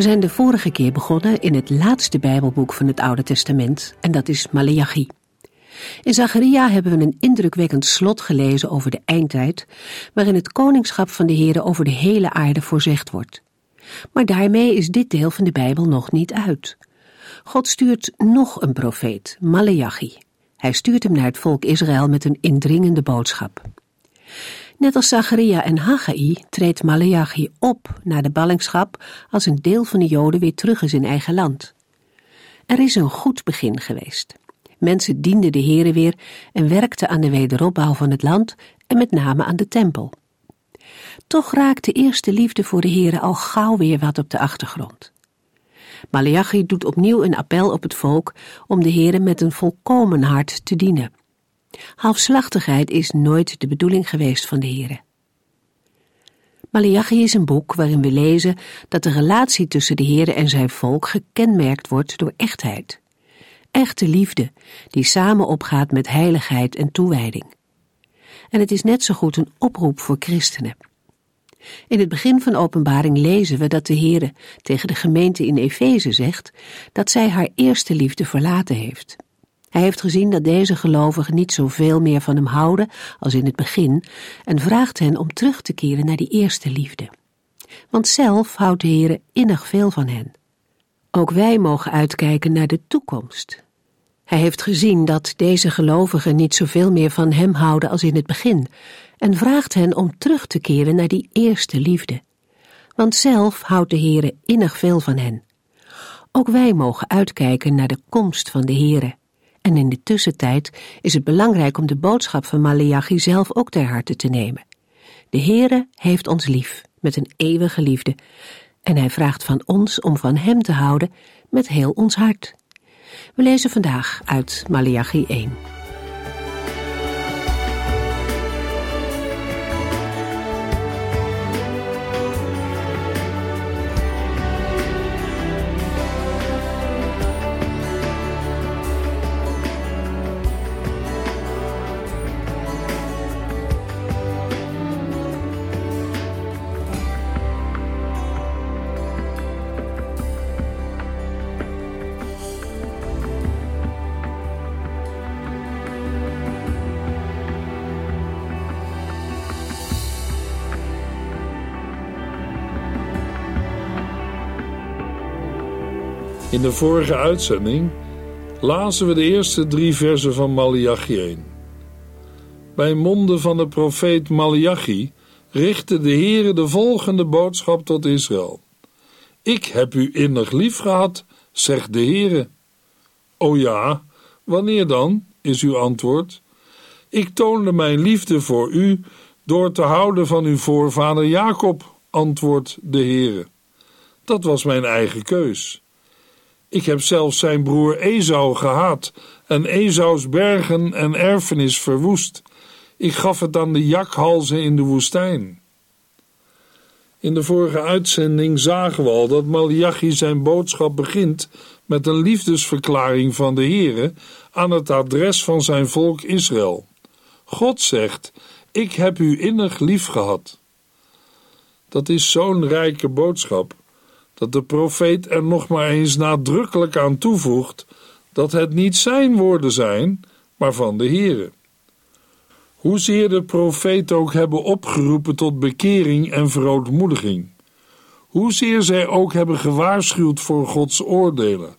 We zijn de vorige keer begonnen in het laatste Bijbelboek van het Oude Testament, en dat is Maleachi. In Zacharia hebben we een indrukwekkend slot gelezen over de eindtijd, waarin het koningschap van de Heere over de hele aarde voorzegd wordt. Maar daarmee is dit deel van de Bijbel nog niet uit. God stuurt nog een profeet, Maleachi. Hij stuurt hem naar het volk Israël met een indringende boodschap. Net als Zacharia en Haggai treedt Maleachi op na de ballingschap als een deel van de Joden weer terug is in eigen land. Er is een goed begin geweest. Mensen dienden de Here weer en werkten aan de wederopbouw van het land en met name aan de tempel. Toch raakt de eerste liefde voor de Here al gauw weer wat op de achtergrond. Maleachi doet opnieuw een appel op het volk om de Here met een volkomen hart te dienen. Halfslachtigheid is nooit de bedoeling geweest van de Here. Malachi is een boek waarin we lezen dat de relatie tussen de Here en zijn volk gekenmerkt wordt door echtheid. Echte liefde, die samen opgaat met heiligheid en toewijding. En het is net zo goed een oproep voor christenen. In het begin van openbaring lezen we dat de Heere tegen de gemeente in Efeze zegt dat zij haar eerste liefde verlaten heeft. Hij heeft gezien dat deze gelovigen niet zoveel meer van hem houden als in het begin en vraagt hen om terug te keren naar die eerste liefde. Want zelf houdt de Heere innig veel van hen. Ook wij mogen uitkijken naar de toekomst. Hij heeft gezien dat deze gelovigen niet zoveel meer van hem houden als in het begin en vraagt hen om terug te keren naar die eerste liefde. Want zelf houdt de Heere innig veel van hen. Ook wij mogen uitkijken naar de komst van de Heere. En in de tussentijd is het belangrijk om de boodschap van Maleachi zelf ook ter harte te nemen. De Heere heeft ons lief, met een eeuwige liefde, en hij vraagt van ons om van hem te houden met heel ons hart. We lezen vandaag uit Maleachi 1. In de vorige uitzending lazen we de eerste drie versen van Malachi 1. Bij monden van de profeet Malachi richtte de Heere de volgende boodschap tot Israël. Ik heb u innig lief gehad, zegt de Heere. O ja, wanneer dan, is uw antwoord. Ik toonde mijn liefde voor u door te houden van uw voorvader Jacob, antwoordt de Heere. Dat was mijn eigen keus. Ik heb zelfs zijn broer Esau gehaat en Esau's bergen en erfenis verwoest. Ik gaf het aan de jakhalzen in de woestijn. In de vorige uitzending zagen we al dat Malachi zijn boodschap begint met een liefdesverklaring van de Heere aan het adres van zijn volk Israël. God zegt: Ik heb u innig lief gehad. Dat is zo'n rijke boodschap dat de profeet er nog maar eens nadrukkelijk aan toevoegt dat het niet zijn woorden zijn, maar van de Heere. Hoezeer de profeet ook hebben opgeroepen tot bekering en verootmoediging, hoezeer zij ook hebben gewaarschuwd voor Gods oordelen,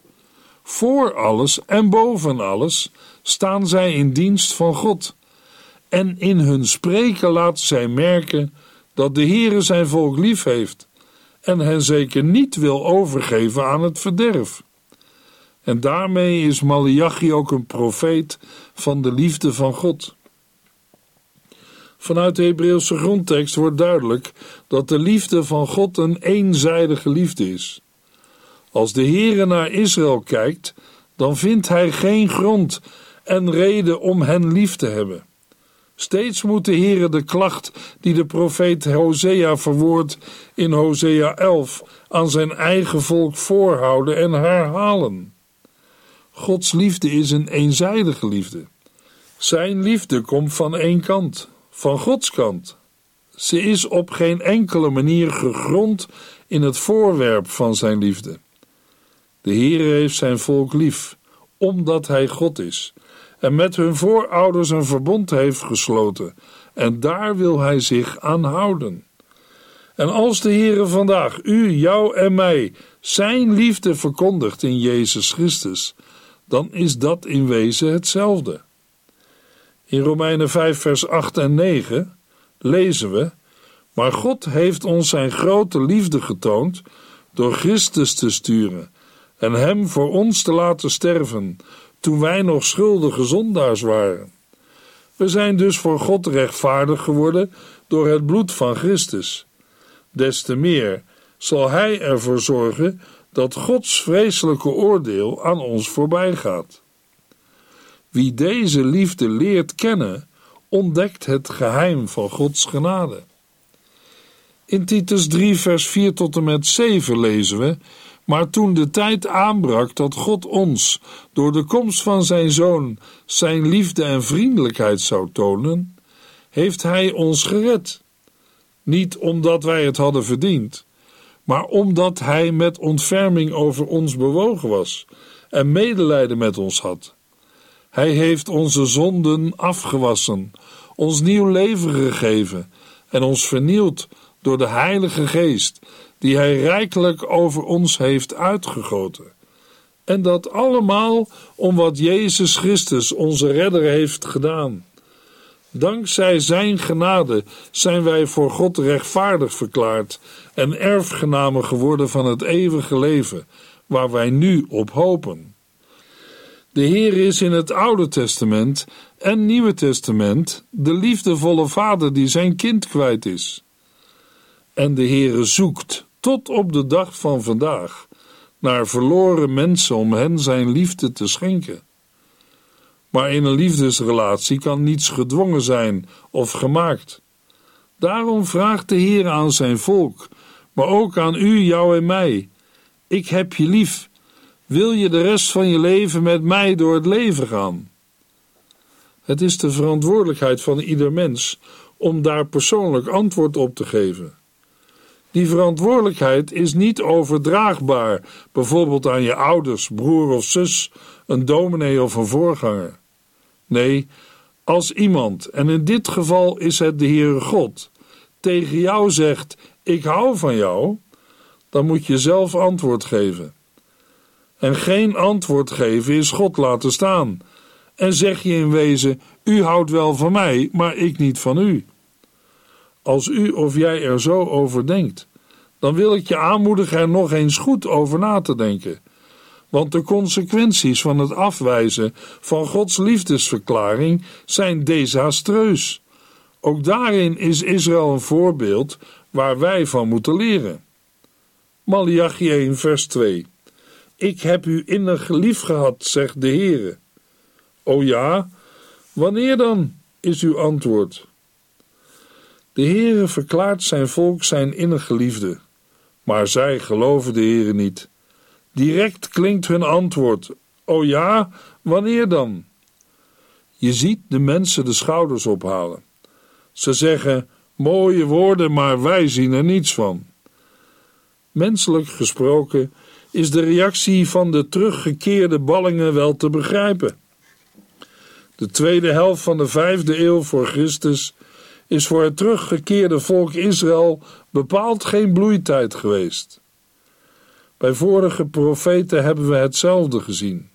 voor alles en boven alles staan zij in dienst van God. En in hun spreken laten zij merken dat de Heere zijn volk lief heeft en hen zeker niet wil overgeven aan het verderf. En daarmee is Malachi ook een profeet van de liefde van God. Vanuit de Hebreeuwse grondtekst wordt duidelijk dat de liefde van God een eenzijdige liefde is. Als de Heere naar Israël kijkt, dan vindt hij geen grond en reden om hen lief te hebben. Steeds moet de Heere de klacht die de profeet Hosea verwoordt in Hosea 11 aan zijn eigen volk voorhouden en herhalen. Gods liefde is een eenzijdige liefde. Zijn liefde komt van één kant, van Gods kant. Ze is op geen enkele manier gegrond in het voorwerp van zijn liefde. De Heere heeft zijn volk lief, omdat hij God is en met hun voorouders een verbond heeft gesloten, en daar wil hij zich aan houden. En als de Heere vandaag u, jou en mij zijn liefde verkondigt in Jezus Christus, dan is dat in wezen hetzelfde. In Romeinen 5, vers 8 en 9 lezen we: Maar God heeft ons zijn grote liefde getoond door Christus te sturen en Hem voor ons te laten sterven, toen wij nog schuldige zondaars waren. We zijn dus voor God rechtvaardig geworden door het bloed van Christus. Des te meer zal Hij ervoor zorgen dat Gods vreselijke oordeel aan ons voorbij gaat. Wie deze liefde leert kennen, ontdekt het geheim van Gods genade. In Titus 3, vers 4 tot en met 7 lezen we maar toen de tijd aanbrak dat God ons, door de komst van zijn zoon, zijn liefde en vriendelijkheid zou tonen, heeft hij ons gered. Niet omdat wij het hadden verdiend, maar omdat hij met ontferming over ons bewogen was en medelijden met ons had. Hij heeft onze zonden afgewassen, ons nieuw leven gegeven en ons vernield door de Heilige Geest die Hij rijkelijk over ons heeft uitgegoten. En dat allemaal om wat Jezus Christus, onze Redder, heeft gedaan. Dankzij Zijn genade zijn wij voor God rechtvaardig verklaard en erfgenamen geworden van het eeuwige leven, waar wij nu op hopen. De Heer is in het Oude Testament en Nieuwe Testament de liefdevolle Vader die zijn kind kwijt is. En de Heere zoekt tot op de dag van vandaag naar verloren mensen om hen zijn liefde te schenken. Maar in een liefdesrelatie kan niets gedwongen zijn of gemaakt. Daarom vraagt de Heer aan zijn volk, maar ook aan u, jou en mij: Ik heb je lief. Wil je de rest van je leven met mij door het leven gaan? Het is de verantwoordelijkheid van ieder mens om daar persoonlijk antwoord op te geven. Die verantwoordelijkheid is niet overdraagbaar, bijvoorbeeld aan je ouders, broer of zus, een dominee of een voorganger. Nee, als iemand, en in dit geval is het de Heere God, tegen jou zegt: Ik hou van jou, dan moet je zelf antwoord geven. En geen antwoord geven is God laten staan. En zeg je in wezen: U houdt wel van mij, maar ik niet van u. Als u of jij er zo over denkt, dan wil ik je aanmoedigen er nog eens goed over na te denken. Want de consequenties van het afwijzen van Gods liefdesverklaring zijn desastreus. Ook daarin is Israël een voorbeeld waar wij van moeten leren. Malachi 1 vers 2 Ik heb u innig lief gehad, zegt de Heere. O ja, wanneer dan, is uw antwoord. De Heere verklaart zijn volk zijn innige liefde, maar zij geloven de Heere niet. Direct klinkt hun antwoord: O ja, wanneer dan? Je ziet de mensen de schouders ophalen. Ze zeggen mooie woorden, maar wij zien er niets van. Menselijk gesproken is de reactie van de teruggekeerde ballingen wel te begrijpen. De tweede helft van de vijfde eeuw voor Christus is voor het teruggekeerde volk Israël bepaald geen bloeitijd geweest. Bij vorige profeten hebben we hetzelfde gezien.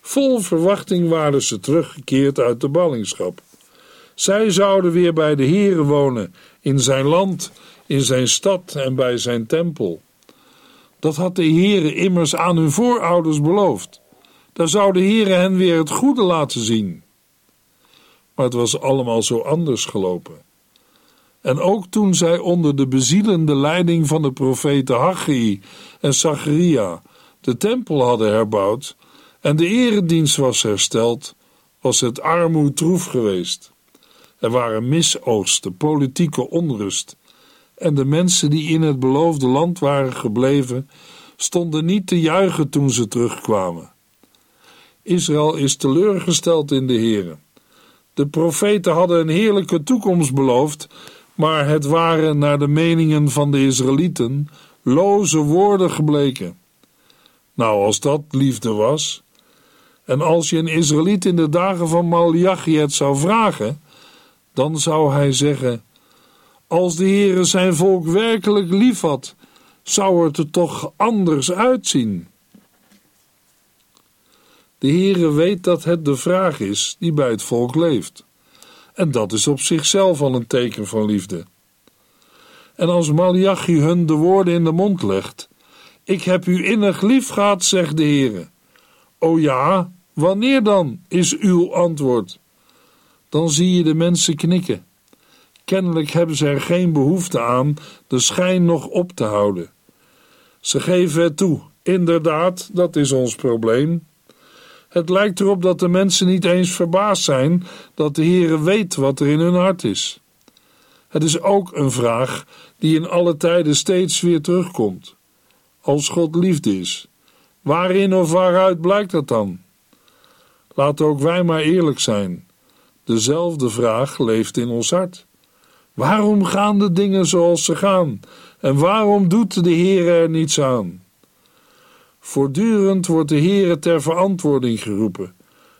Vol verwachting waren ze teruggekeerd uit de ballingschap. Zij zouden weer bij de Here wonen, in zijn land, in zijn stad en bij zijn tempel. Dat had de Heere immers aan hun voorouders beloofd. Daar zou de Heere hen weer het goede laten zien maar het was allemaal zo anders gelopen. En ook toen zij onder de bezielende leiding van de profeten Haggai en Zacharia de tempel hadden herbouwd en de eredienst was hersteld, was het armoed troef geweest. Er waren misoogsten, politieke onrust, en de mensen die in het beloofde land waren gebleven, stonden niet te juichen toen ze terugkwamen. Israël is teleurgesteld in de Heere. De profeten hadden een heerlijke toekomst beloofd, maar het waren, naar de meningen van de Israëlieten, loze woorden gebleken. Nou, als dat liefde was, en als je een Israëliet in de dagen van Malachi het zou vragen, dan zou hij zeggen: Als de Heere zijn volk werkelijk lief had, zou het er toch anders uitzien. De Heere weet dat het de vraag is die bij het volk leeft. En dat is op zichzelf al een teken van liefde. En als Malachi hun de woorden in de mond legt: Ik heb u innig lief gehad, zegt de Heere. O ja, wanneer dan, is uw antwoord. Dan zie je de mensen knikken. Kennelijk hebben ze er geen behoefte aan de schijn nog op te houden. Ze geven het toe. Inderdaad, dat is ons probleem. Het lijkt erop dat de mensen niet eens verbaasd zijn dat de Heere weet wat er in hun hart is. Het is ook een vraag die in alle tijden steeds weer terugkomt. Als God liefde is, waarin of waaruit blijkt dat dan? Laten ook wij maar eerlijk zijn. Dezelfde vraag leeft in ons hart. Waarom gaan de dingen zoals ze gaan? En waarom doet de Heer er niets aan? Voortdurend wordt de Heere ter verantwoording geroepen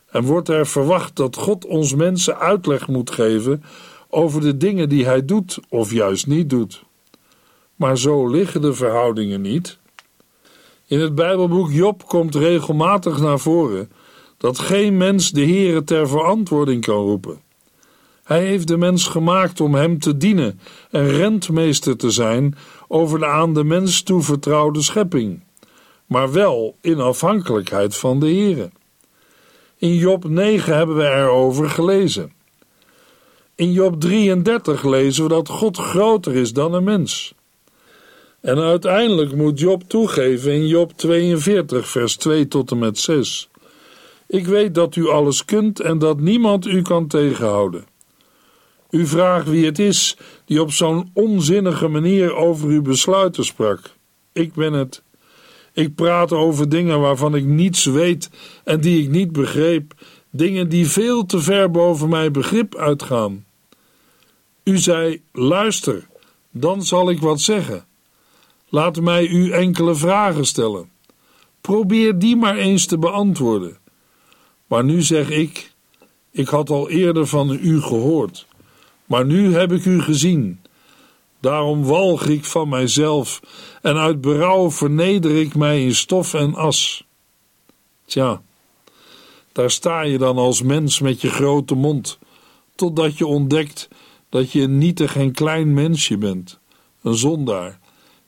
en wordt er verwacht dat God ons mensen uitleg moet geven over de dingen die hij doet of juist niet doet. Maar zo liggen de verhoudingen niet. In het Bijbelboek Job komt regelmatig naar voren dat geen mens de Heere ter verantwoording kan roepen. Hij heeft de mens gemaakt om hem te dienen en rentmeester te zijn over de aan de mens toevertrouwde schepping maar wel in afhankelijkheid van de Heere. In Job 9 hebben we erover gelezen. In Job 33 lezen we dat God groter is dan een mens. En uiteindelijk moet Job toegeven in Job 42, vers 2 tot en met 6. Ik weet dat u alles kunt en dat niemand u kan tegenhouden. U vraagt wie het is die op zo'n onzinnige manier over uw besluiten sprak. Ik ben het. Ik praat over dingen waarvan ik niets weet en die ik niet begreep, dingen die veel te ver boven mijn begrip uitgaan. U zei: Luister, dan zal ik wat zeggen. Laat mij u enkele vragen stellen. Probeer die maar eens te beantwoorden. Maar nu zeg ik: Ik had al eerder van u gehoord, maar nu heb ik u gezien. Daarom walg ik van mijzelf en uit berouw verneder ik mij in stof en as. Tja, daar sta je dan als mens met je grote mond, totdat je ontdekt dat je een nietig en klein mensje bent, een zondaar,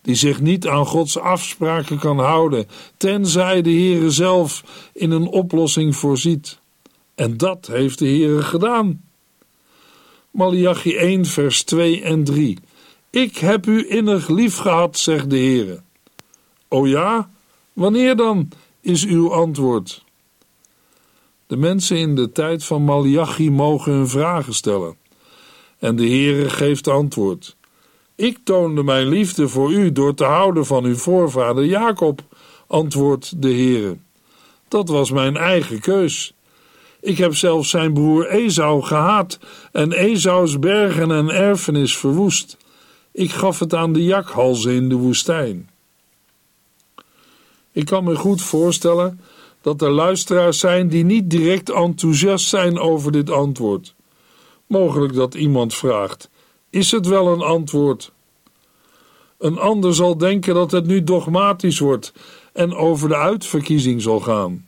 die zich niet aan Gods afspraken kan houden, tenzij de Heere zelf in een oplossing voorziet. En dat heeft de Heere gedaan. Malachi 1 vers 2 en 3 ik heb u innig lief gehad, zegt de Heere. O ja, wanneer dan, is uw antwoord. De mensen in de tijd van Malachi mogen hun vragen stellen. En de Heere geeft antwoord. Ik toonde mijn liefde voor u door te houden van uw voorvader Jacob, antwoordt de Heere. Dat was mijn eigen keus. Ik heb zelfs zijn broer Esau gehaat en Esau's bergen en erfenis verwoest. Ik gaf het aan de jakhalzen in de woestijn. Ik kan me goed voorstellen dat er luisteraars zijn die niet direct enthousiast zijn over dit antwoord. Mogelijk dat iemand vraagt: Is het wel een antwoord? Een ander zal denken dat het nu dogmatisch wordt en over de uitverkiezing zal gaan.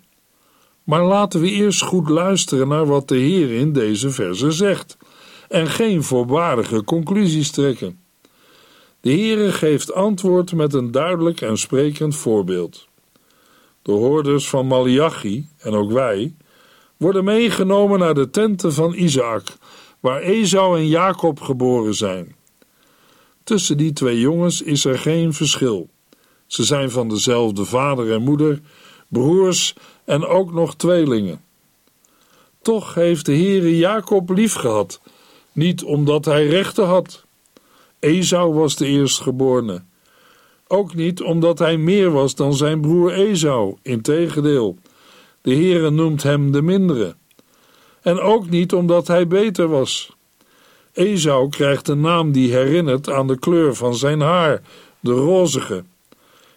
Maar laten we eerst goed luisteren naar wat de Heer in deze verse zegt en geen voorwaardige conclusies trekken. De Heere geeft antwoord met een duidelijk en sprekend voorbeeld. De hoorders van Malachi, en ook wij, worden meegenomen naar de tenten van Isaac, waar Esau en Jacob geboren zijn. Tussen die twee jongens is er geen verschil. Ze zijn van dezelfde vader en moeder, broers en ook nog tweelingen. Toch heeft de Heere Jacob liefgehad, niet omdat hij rechten had. Esau was de eerstgeborene. Ook niet omdat hij meer was dan zijn broer Esau, integendeel. De Heere noemt hem de mindere. En ook niet omdat hij beter was. Esau krijgt een naam die herinnert aan de kleur van zijn haar, de rozige.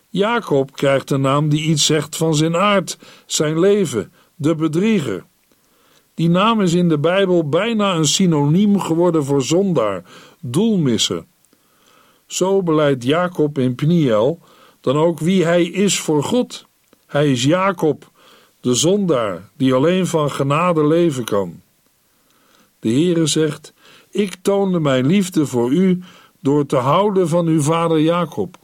Jacob krijgt een naam die iets zegt van zijn aard, zijn leven, de bedrieger. Die naam is in de Bijbel bijna een synoniem geworden voor zondaar, doelmisser. Zo beleidt Jacob in Pniel dan ook wie hij is voor God. Hij is Jacob, de zondaar, die alleen van genade leven kan. De Heere zegt: Ik toonde mijn liefde voor u door te houden van uw vader Jacob.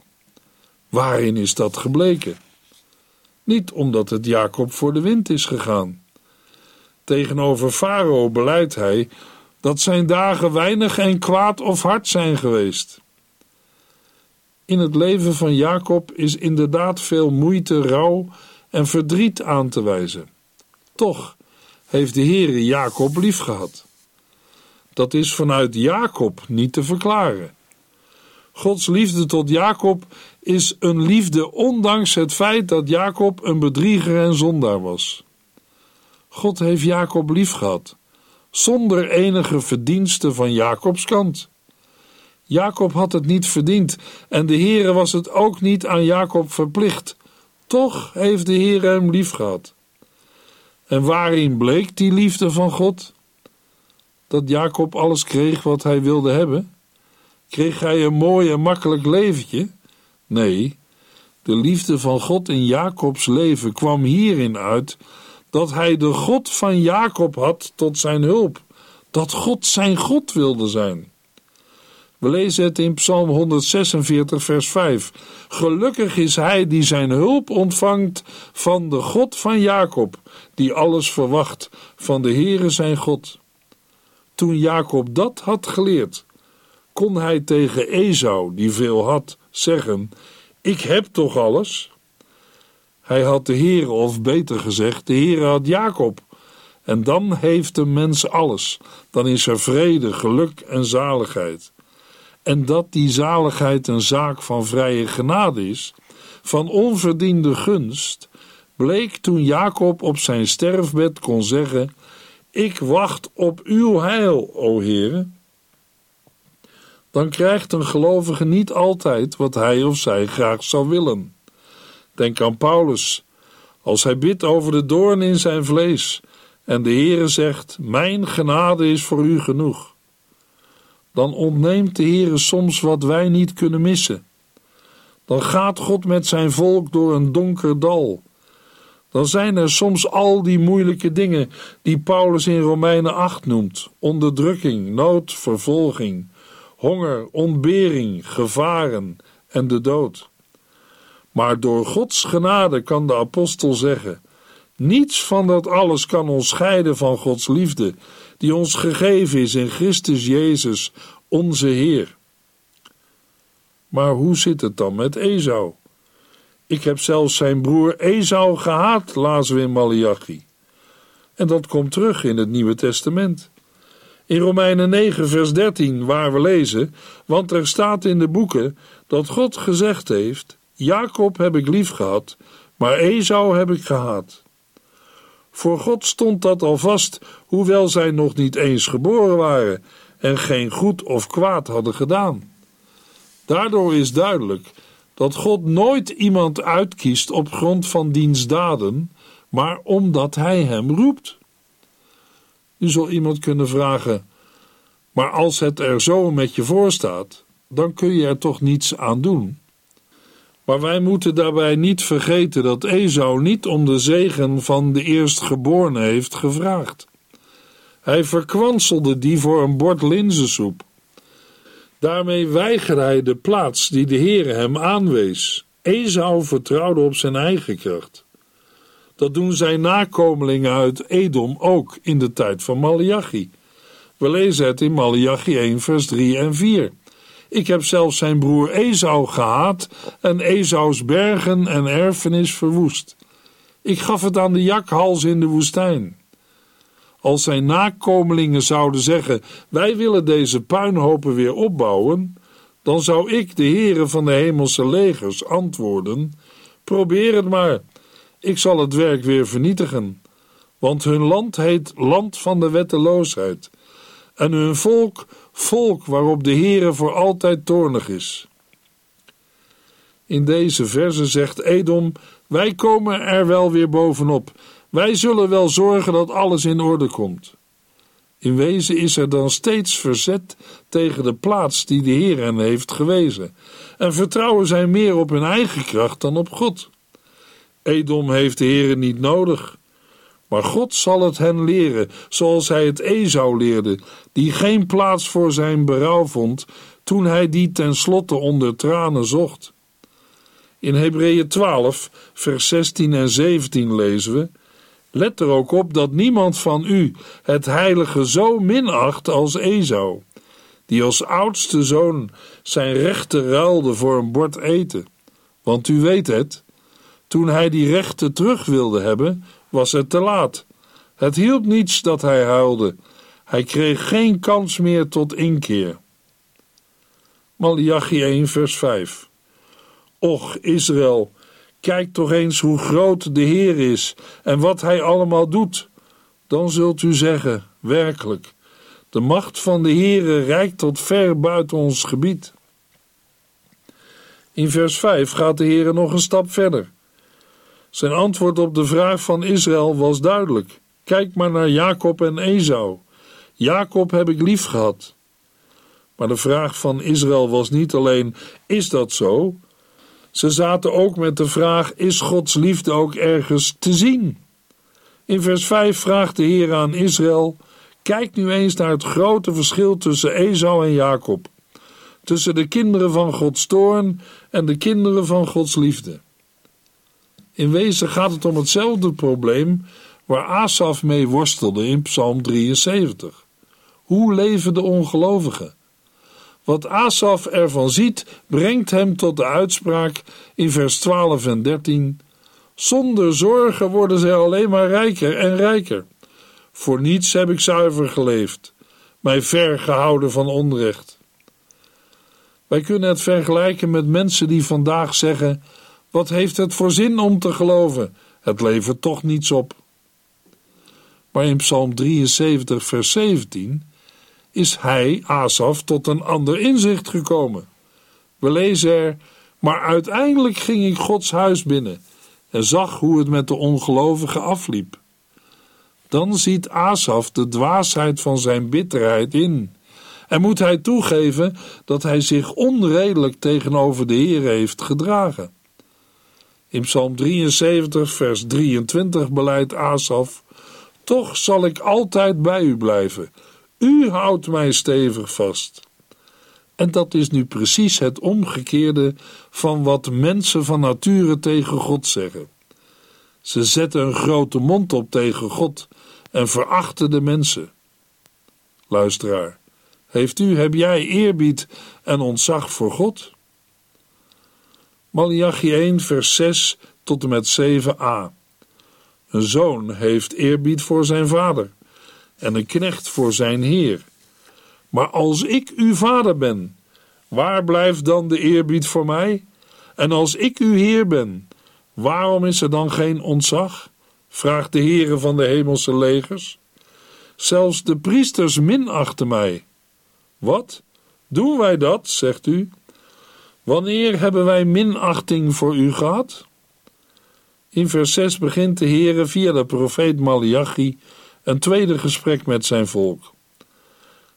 Waarin is dat gebleken? Niet omdat het Jacob voor de wind is gegaan. Tegenover Farao beleidt hij dat zijn dagen weinig en kwaad of hard zijn geweest. In het leven van Jacob is inderdaad veel moeite, rouw en verdriet aan te wijzen. Toch heeft de Heere Jacob liefgehad. Dat is vanuit Jacob niet te verklaren. Gods liefde tot Jacob is een liefde ondanks het feit dat Jacob een bedrieger en zondaar was. God heeft Jacob liefgehad, zonder enige verdienste van Jacobs kant. Jacob had het niet verdiend en de Heere was het ook niet aan Jacob verplicht. Toch heeft de Heere hem liefgehad. En waarin bleek die liefde van God? Dat Jacob alles kreeg wat hij wilde hebben? Kreeg hij een mooi en makkelijk leventje? Nee, de liefde van God in Jacobs leven kwam hierin uit dat hij de God van Jacob had tot zijn hulp, dat God zijn God wilde zijn. We lezen het in Psalm 146, vers 5. Gelukkig is hij die zijn hulp ontvangt van de God van Jacob, die alles verwacht van de Heere zijn God. Toen Jacob dat had geleerd, kon hij tegen Esau, die veel had, zeggen: Ik heb toch alles? Hij had de Heere, of beter gezegd, de Heere had Jacob. En dan heeft de mens alles. Dan is er vrede, geluk en zaligheid. En dat die zaligheid een zaak van vrije genade is, van onverdiende gunst, bleek toen Jacob op zijn sterfbed kon zeggen: Ik wacht op uw heil, o Heere. Dan krijgt een gelovige niet altijd wat hij of zij graag zou willen. Denk aan Paulus, als hij bidt over de doorn in zijn vlees en de Heere zegt: Mijn genade is voor u genoeg. Dan ontneemt de Heere soms wat wij niet kunnen missen. Dan gaat God met zijn volk door een donker dal. Dan zijn er soms al die moeilijke dingen die Paulus in Romeinen 8 noemt: onderdrukking, nood, vervolging, honger, ontbering, gevaren en de dood. Maar door Gods genade kan de apostel zeggen: niets van dat alles kan ons scheiden van Gods liefde, die ons gegeven is in Christus Jezus, onze Heer. Maar hoe zit het dan met Esau? Ik heb zelfs zijn broer Esau gehaat, lazen we in Malachi. En dat komt terug in het Nieuwe Testament. In Romeinen 9, vers 13, waar we lezen: Want er staat in de boeken dat God gezegd heeft: Jacob heb ik lief gehad, maar Esau heb ik gehaat. Voor God stond dat al vast, hoewel zij nog niet eens geboren waren en geen goed of kwaad hadden gedaan. Daardoor is duidelijk dat God nooit iemand uitkiest op grond van diens daden, maar omdat hij hem roept. Nu zal iemand kunnen vragen: Maar als het er zo met je voor staat, dan kun je er toch niets aan doen? Maar wij moeten daarbij niet vergeten dat Esau niet om de zegen van de eerstgeborene heeft gevraagd. Hij verkwanselde die voor een bord linzensoep. Daarmee weigerde hij de plaats die de Heere hem aanwees. Esau vertrouwde op zijn eigen kracht. Dat doen zijn nakomelingen uit Edom ook in de tijd van Malachi. We lezen het in Malachi 1 vers 3 en 4. Ik heb zelfs zijn broer Esau gehaat en Esau's bergen en erfenis verwoest. Ik gaf het aan de jakhals in de woestijn. Als zijn nakomelingen zouden zeggen: Wij willen deze puinhopen weer opbouwen, dan zou ik, de Heere van de hemelse legers, antwoorden: Probeer het maar. Ik zal het werk weer vernietigen. Want hun land heet land van de wetteloosheid. En hun volk, volk waarop de Heere voor altijd toornig is. In deze verse zegt Edom: Wij komen er wel weer bovenop. Wij zullen wel zorgen dat alles in orde komt. In wezen is er dan steeds verzet tegen de plaats die de Heer hen heeft gewezen, en vertrouwen zij meer op hun eigen kracht dan op God. Edom heeft de Heer niet nodig, maar God zal het hen leren, zoals hij het Esau leerde, die geen plaats voor zijn berouw vond toen hij die tenslotte onder tranen zocht. In Hebreeën 12, vers 16 en 17 lezen we: Let er ook op dat niemand van u het heilige zo minacht als Esau, die als oudste zoon zijn rechten ruilde voor een bord eten. Want u weet het, toen hij die rechten terug wilde hebben, was het te laat. Het hielp niets dat hij huilde. Hij kreeg geen kans meer tot inkeer. Malachi 1 vers 5 Och, Israël, Kijk toch eens hoe groot de Heer is en wat Hij allemaal doet. Dan zult u zeggen: werkelijk, de macht van de Heere reikt tot ver buiten ons gebied. In vers 5 gaat de Heere nog een stap verder. Zijn antwoord op de vraag van Israël was duidelijk. Kijk maar naar Jacob en Esau. Jacob heb ik lief gehad. Maar de vraag van Israël was niet alleen: is dat zo? Ze zaten ook met de vraag: is Gods liefde ook ergens te zien? In vers 5 vraagt de Heer aan Israël: Kijk nu eens naar het grote verschil tussen Esau en Jacob, tussen de kinderen van Gods toorn en de kinderen van Gods liefde. In wezen gaat het om hetzelfde probleem waar Asaf mee worstelde in Psalm 73. Hoe leven de ongelovigen? Wat Asaf ervan ziet, brengt hem tot de uitspraak in vers 12 en 13: Zonder zorgen worden zij alleen maar rijker en rijker. Voor niets heb ik zuiver geleefd, mij ver gehouden van onrecht. Wij kunnen het vergelijken met mensen die vandaag zeggen: Wat heeft het voor zin om te geloven? Het levert toch niets op. Maar in Psalm 73, vers 17 is hij, Asaf, tot een ander inzicht gekomen. We lezen er, maar uiteindelijk ging ik Gods huis binnen en zag hoe het met de ongelovigen afliep. Dan ziet Asaf de dwaasheid van zijn bitterheid in. En moet hij toegeven dat hij zich onredelijk tegenover de Heer heeft gedragen. In Psalm 73, vers 23 beleidt Asaf: Toch zal ik altijd bij u blijven u houdt mij stevig vast. En dat is nu precies het omgekeerde van wat mensen van nature tegen God zeggen. Ze zetten een grote mond op tegen God en verachten de mensen. Luisteraar, heeft u, heb jij eerbied en ontzag voor God? Malachi 1, vers 6 tot en met 7a. Een zoon heeft eerbied voor zijn vader en een knecht voor zijn heer. Maar als ik uw vader ben, waar blijft dan de eerbied voor mij? En als ik uw heer ben, waarom is er dan geen ontzag? vraagt de Heere van de hemelse legers. Zelfs de priesters minachten mij. Wat? Doen wij dat, zegt u? Wanneer hebben wij minachting voor u gehad? In vers 6 begint de Heere via de profeet Malachi een tweede gesprek met zijn volk.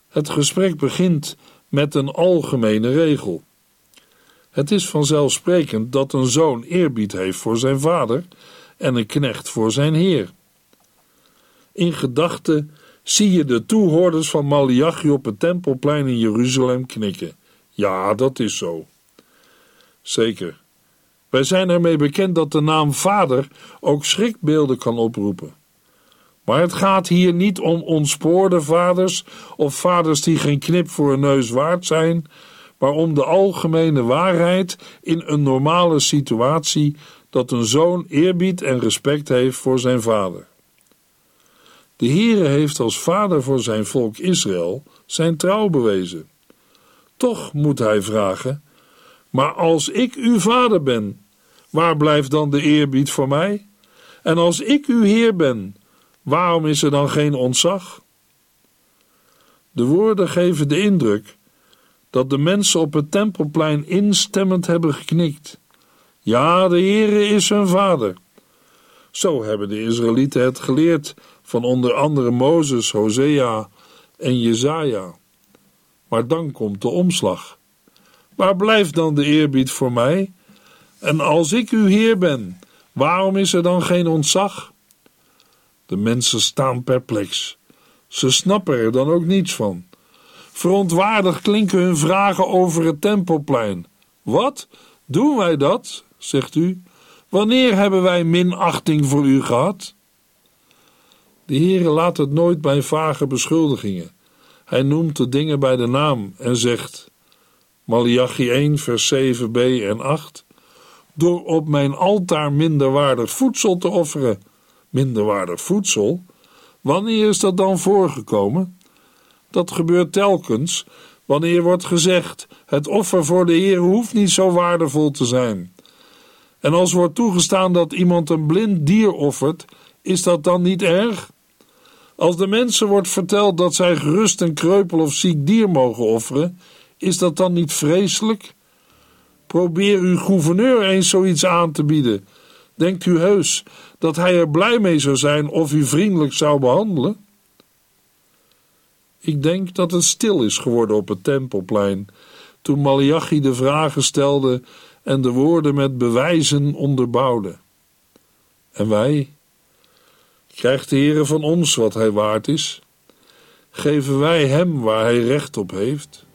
Het gesprek begint met een algemene regel. Het is vanzelfsprekend dat een zoon eerbied heeft voor zijn vader en een knecht voor zijn heer. In gedachten zie je de toehoorders van Malachi op het tempelplein in Jeruzalem knikken. Ja, dat is zo. Zeker. Wij zijn ermee bekend dat de naam vader ook schrikbeelden kan oproepen. Maar het gaat hier niet om ontspoorde vaders of vaders die geen knip voor een neus waard zijn, waarom de algemene waarheid in een normale situatie dat een zoon eerbied en respect heeft voor zijn vader. De Heere heeft als vader voor zijn volk Israël zijn trouw bewezen. Toch moet hij vragen: Maar als ik uw vader ben, waar blijft dan de eerbied voor mij? En als ik uw Heer ben, waarom is er dan geen ontzag? De woorden geven de indruk dat de mensen op het tempelplein instemmend hebben geknikt. Ja, de Heere is hun vader. Zo hebben de Israëlieten het geleerd van onder andere Mozes, Hosea en Jezaja. Maar dan komt de omslag. Waar blijft dan de eerbied voor mij? En als ik uw Heer ben, waarom is er dan geen ontzag? De mensen staan perplex. Ze snappen er dan ook niets van. Verontwaardigd klinken hun vragen over het tempelplein. Wat? Doen wij dat? zegt u. Wanneer hebben wij minachting voor u gehad? De Heere laat het nooit bij vage beschuldigingen. Hij noemt de dingen bij de naam en zegt, Malachi 1 vers 7b en 8, door op mijn altaar minderwaardig voedsel te offeren. Minderwaardig voedsel? Wanneer is dat dan voorgekomen? Dat gebeurt telkens wanneer wordt gezegd: het offer voor de Heer hoeft niet zo waardevol te zijn. En als wordt toegestaan dat iemand een blind dier offert, is dat dan niet erg? Als de mensen wordt verteld dat zij gerust een kreupel of ziek dier mogen offeren, is dat dan niet vreselijk? Probeer uw gouverneur eens zoiets aan te bieden. Denkt u heus dat hij er blij mee zou zijn of u vriendelijk zou behandelen? Ik denk dat het stil is geworden op het tempelplein toen Malachi de vragen stelde en de woorden met bewijzen onderbouwde. En wij? Krijgt de Heere van ons wat hij waard is? Geven wij hem waar hij recht op heeft?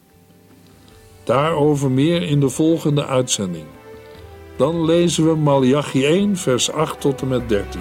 Daarover meer in de volgende uitzending. Dan lezen we Malachi 1, vers 8 tot en met 13.